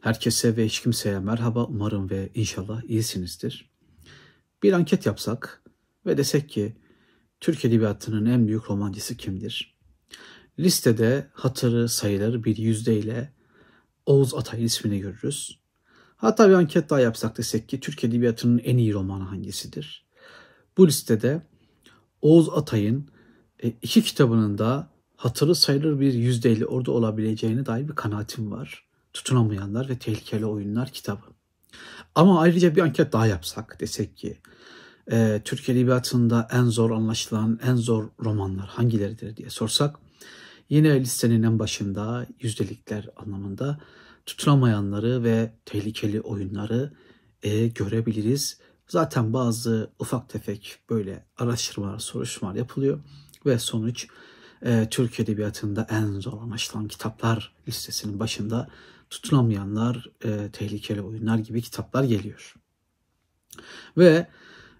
Herkese ve hiç kimseye merhaba umarım ve inşallah iyisinizdir. Bir anket yapsak ve desek ki Türk Edebiyatı'nın en büyük romancısı kimdir? Listede hatırı sayılır bir yüzdeyle Oğuz Atay'ın ismini görürüz. Hatta bir anket daha yapsak desek ki Türk Edebiyatı'nın en iyi romanı hangisidir? Bu listede Oğuz Atay'ın e, iki kitabının da hatırı sayılır bir yüzdeyle orada olabileceğine dair bir kanaatim var. Tutunamayanlar ve Tehlikeli Oyunlar kitabı. Ama ayrıca bir anket daha yapsak desek ki e, Türk Edebiyatı'nda en zor anlaşılan, en zor romanlar hangileridir diye sorsak yine listenin en başında yüzdelikler anlamında tutunamayanları ve tehlikeli oyunları e, görebiliriz. Zaten bazı ufak tefek böyle araştırmalar, soruşturmalar yapılıyor ve sonuç e, Türk Edebiyatı'nda en zor anlaşılan kitaplar listesinin başında tutunamayanlar, e, tehlikeli oyunlar gibi kitaplar geliyor. Ve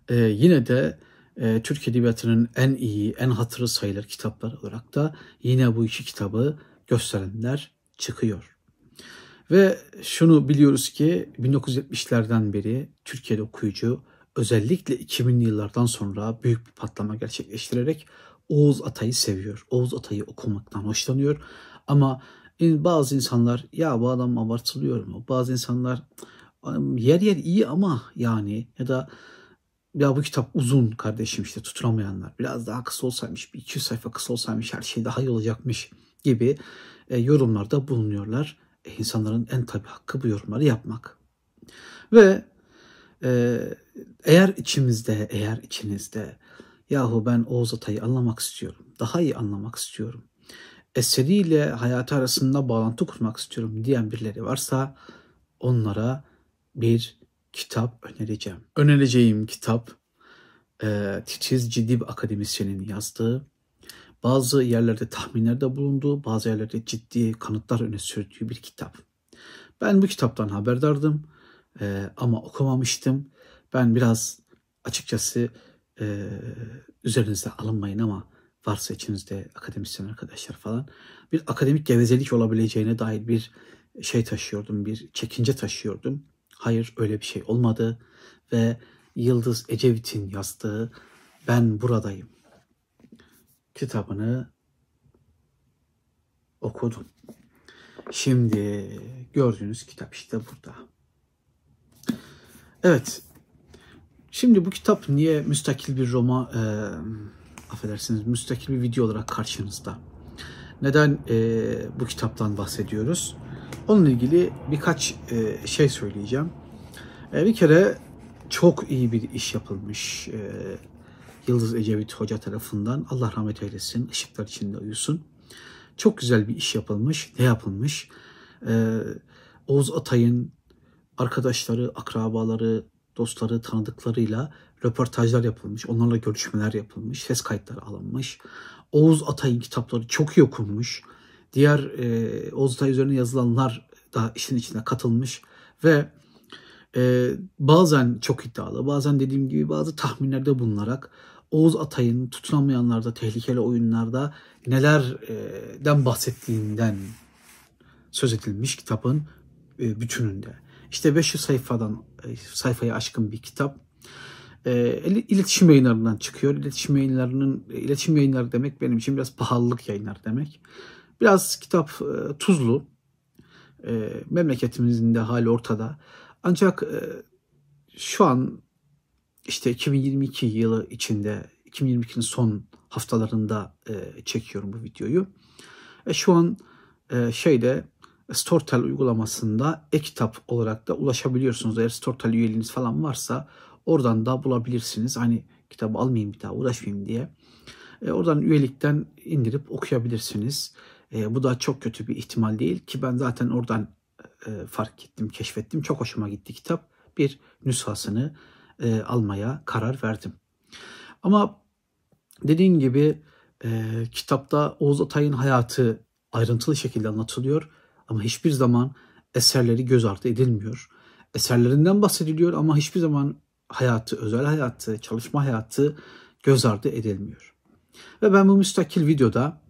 e, yine de e, Türk Edebiyatı'nın en iyi, en hatırı sayılır kitaplar olarak da yine bu iki kitabı gösterenler çıkıyor. Ve şunu biliyoruz ki 1970'lerden beri Türkiye'de okuyucu özellikle 2000'li yıllardan sonra büyük bir patlama gerçekleştirerek Oğuz Atay'ı seviyor. Oğuz Atay'ı okumaktan hoşlanıyor. Ama bazı insanlar ya bu adam abartılıyor mu? Bazı insanlar yer yer iyi ama yani ya da ya bu kitap uzun kardeşim işte tutunamayanlar. Biraz daha kısa olsaymış, bir 200 sayfa kısa olsaymış her şey daha iyi olacakmış gibi e, yorumlarda bulunuyorlar. E, insanların en tabi hakkı bu yorumları yapmak. Ve e, eğer içimizde, eğer içinizde yahu ben Oğuz Atay'ı anlamak istiyorum, daha iyi anlamak istiyorum, eseriyle hayatı arasında bağlantı kurmak istiyorum diyen birileri varsa onlara bir kitap önereceğim. Önereceğim kitap e, Titiz Ciddi bir akademisyenin yazdığı, bazı yerlerde tahminlerde bulunduğu, bazı yerlerde ciddi kanıtlar öne sürdüğü bir kitap. Ben bu kitaptan haberdardım e, ama okumamıştım. Ben biraz açıkçası e, üzerinize alınmayın ama varsa içinizde akademisyen arkadaşlar falan bir akademik gevezelik olabileceğine dair bir şey taşıyordum, bir çekince taşıyordum. Hayır öyle bir şey olmadı ve Yıldız Ecevit'in yazdığı Ben Buradayım kitabını okudum. Şimdi gördüğünüz kitap işte burada. Evet. Şimdi bu kitap niye müstakil bir Roma e, affedersiniz müstakil bir video olarak karşınızda? Neden e, bu kitaptan bahsediyoruz? Onunla ilgili birkaç e, şey söyleyeceğim. E, bir kere çok iyi bir iş yapılmış. E, Yıldız Ecevit Hoca tarafından. Allah rahmet eylesin, ışıklar içinde uyusun. Çok güzel bir iş yapılmış. Ne yapılmış? Ee, Oğuz Atay'ın arkadaşları, akrabaları, dostları, tanıdıklarıyla röportajlar yapılmış. Onlarla görüşmeler yapılmış. Ses kayıtları alınmış. Oğuz Atay'ın kitapları çok iyi okunmuş. Diğer e, Oğuz Atay üzerine yazılanlar da işin içine katılmış. Ve e, bazen çok iddialı, bazen dediğim gibi bazı tahminlerde bulunarak Oğuz Atay'ın tutunamayanlarda, tehlikeli oyunlarda nelerden bahsettiğinden söz edilmiş kitabın e, bütününde. İşte 500 sayfadan e, sayfaya aşkın bir kitap. E, iletişim yayınlarından çıkıyor. İletişim yayınlarının iletişim yayınları demek benim için biraz pahalılık yayınlar demek. Biraz kitap tuzlu. Memleketimizin de hali ortada. Ancak şu an işte 2022 yılı içinde 2022'nin son haftalarında e, çekiyorum bu videoyu. E, şu an e, şeyde Storytel uygulamasında e-kitap olarak da ulaşabiliyorsunuz. Eğer Storytel üyeliğiniz falan varsa oradan da bulabilirsiniz. Hani kitabı almayayım bir daha uğraşmayayım diye. E, oradan üyelikten indirip okuyabilirsiniz. E, bu da çok kötü bir ihtimal değil ki ben zaten oradan e, fark ettim, keşfettim. Çok hoşuma gitti kitap. Bir nüshasını e, almaya karar verdim. Ama dediğim gibi e, kitapta Oğuz Atay'ın hayatı ayrıntılı şekilde anlatılıyor ama hiçbir zaman eserleri göz ardı edilmiyor. Eserlerinden bahsediliyor ama hiçbir zaman hayatı, özel hayatı, çalışma hayatı göz ardı edilmiyor. Ve ben bu müstakil videoda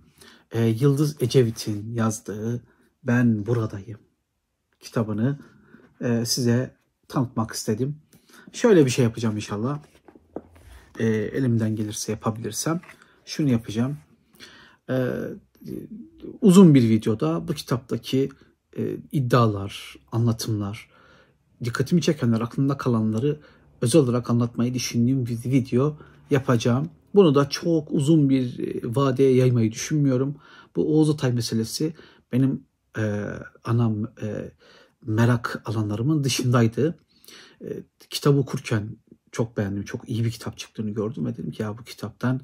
e, Yıldız Ecevit'in yazdığı Ben Buradayım kitabını e, size tanıtmak istedim. Şöyle bir şey yapacağım inşallah. E, elimden gelirse yapabilirsem. Şunu yapacağım. E, uzun bir videoda bu kitaptaki e, iddialar, anlatımlar, dikkatimi çekenler, aklımda kalanları özel olarak anlatmayı düşündüğüm bir video yapacağım. Bunu da çok uzun bir e, vadeye yaymayı düşünmüyorum. Bu Oğuz Atay meselesi benim e, anam e, merak alanlarımın dışındaydı. E, kitabı okurken çok beğendim. Çok iyi bir kitap çıktığını gördüm ve dedim ki ya bu kitaptan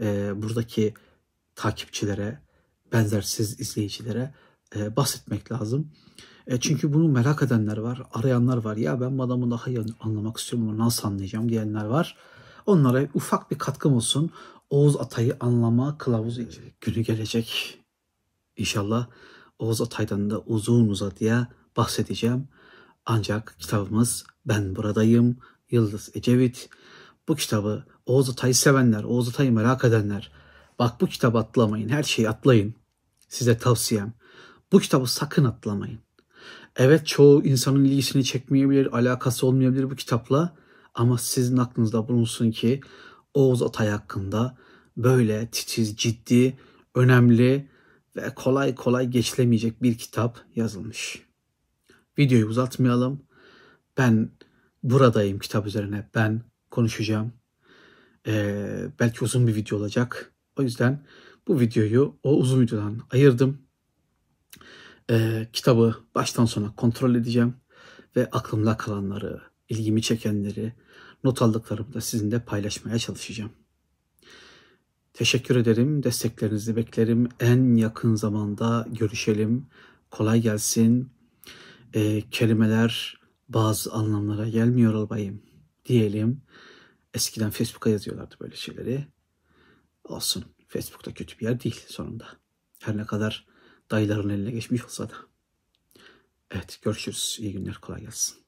e, buradaki takipçilere, benzersiz izleyicilere e, bahsetmek lazım. E, çünkü bunu merak edenler var, arayanlar var. Ya ben bu adamı daha iyi anlamak istiyorum ama nasıl anlayacağım diyenler var. Onlara ufak bir katkım olsun. Oğuz Atay'ı anlama kılavuzu günü gelecek. İnşallah Oğuz Atay'dan da uzun uzadıya bahsedeceğim. Ancak kitabımız Ben Buradayım, Yıldız Ecevit. Bu kitabı Oğuz Atay'ı sevenler, Oğuz Atay'ı merak edenler. Bak bu kitabı atlamayın, her şeyi atlayın. Size tavsiyem. Bu kitabı sakın atlamayın. Evet çoğu insanın ilgisini çekmeyebilir, alakası olmayabilir bu kitapla. Ama sizin aklınızda bulunsun ki Oğuz Atay hakkında böyle titiz, ciddi, önemli ve kolay kolay geçilemeyecek bir kitap yazılmış. Videoyu uzatmayalım. Ben buradayım kitap üzerine. Ben konuşacağım. Ee, belki uzun bir video olacak. O yüzden bu videoyu o uzun videodan ayırdım. Ee, kitabı baştan sona kontrol edeceğim ve aklımda kalanları, ilgimi çekenleri, not aldıklarımı da sizinle paylaşmaya çalışacağım. Teşekkür ederim. Desteklerinizi beklerim. En yakın zamanda görüşelim. Kolay gelsin. Ee, kelimeler bazı anlamlara gelmiyor albayım diyelim. Eskiden Facebook'a yazıyorlardı böyle şeyleri. Olsun. Facebook'ta kötü bir yer değil sonunda. Her ne kadar dayıların eline geçmiş olsa da. Evet görüşürüz. İyi günler. Kolay gelsin.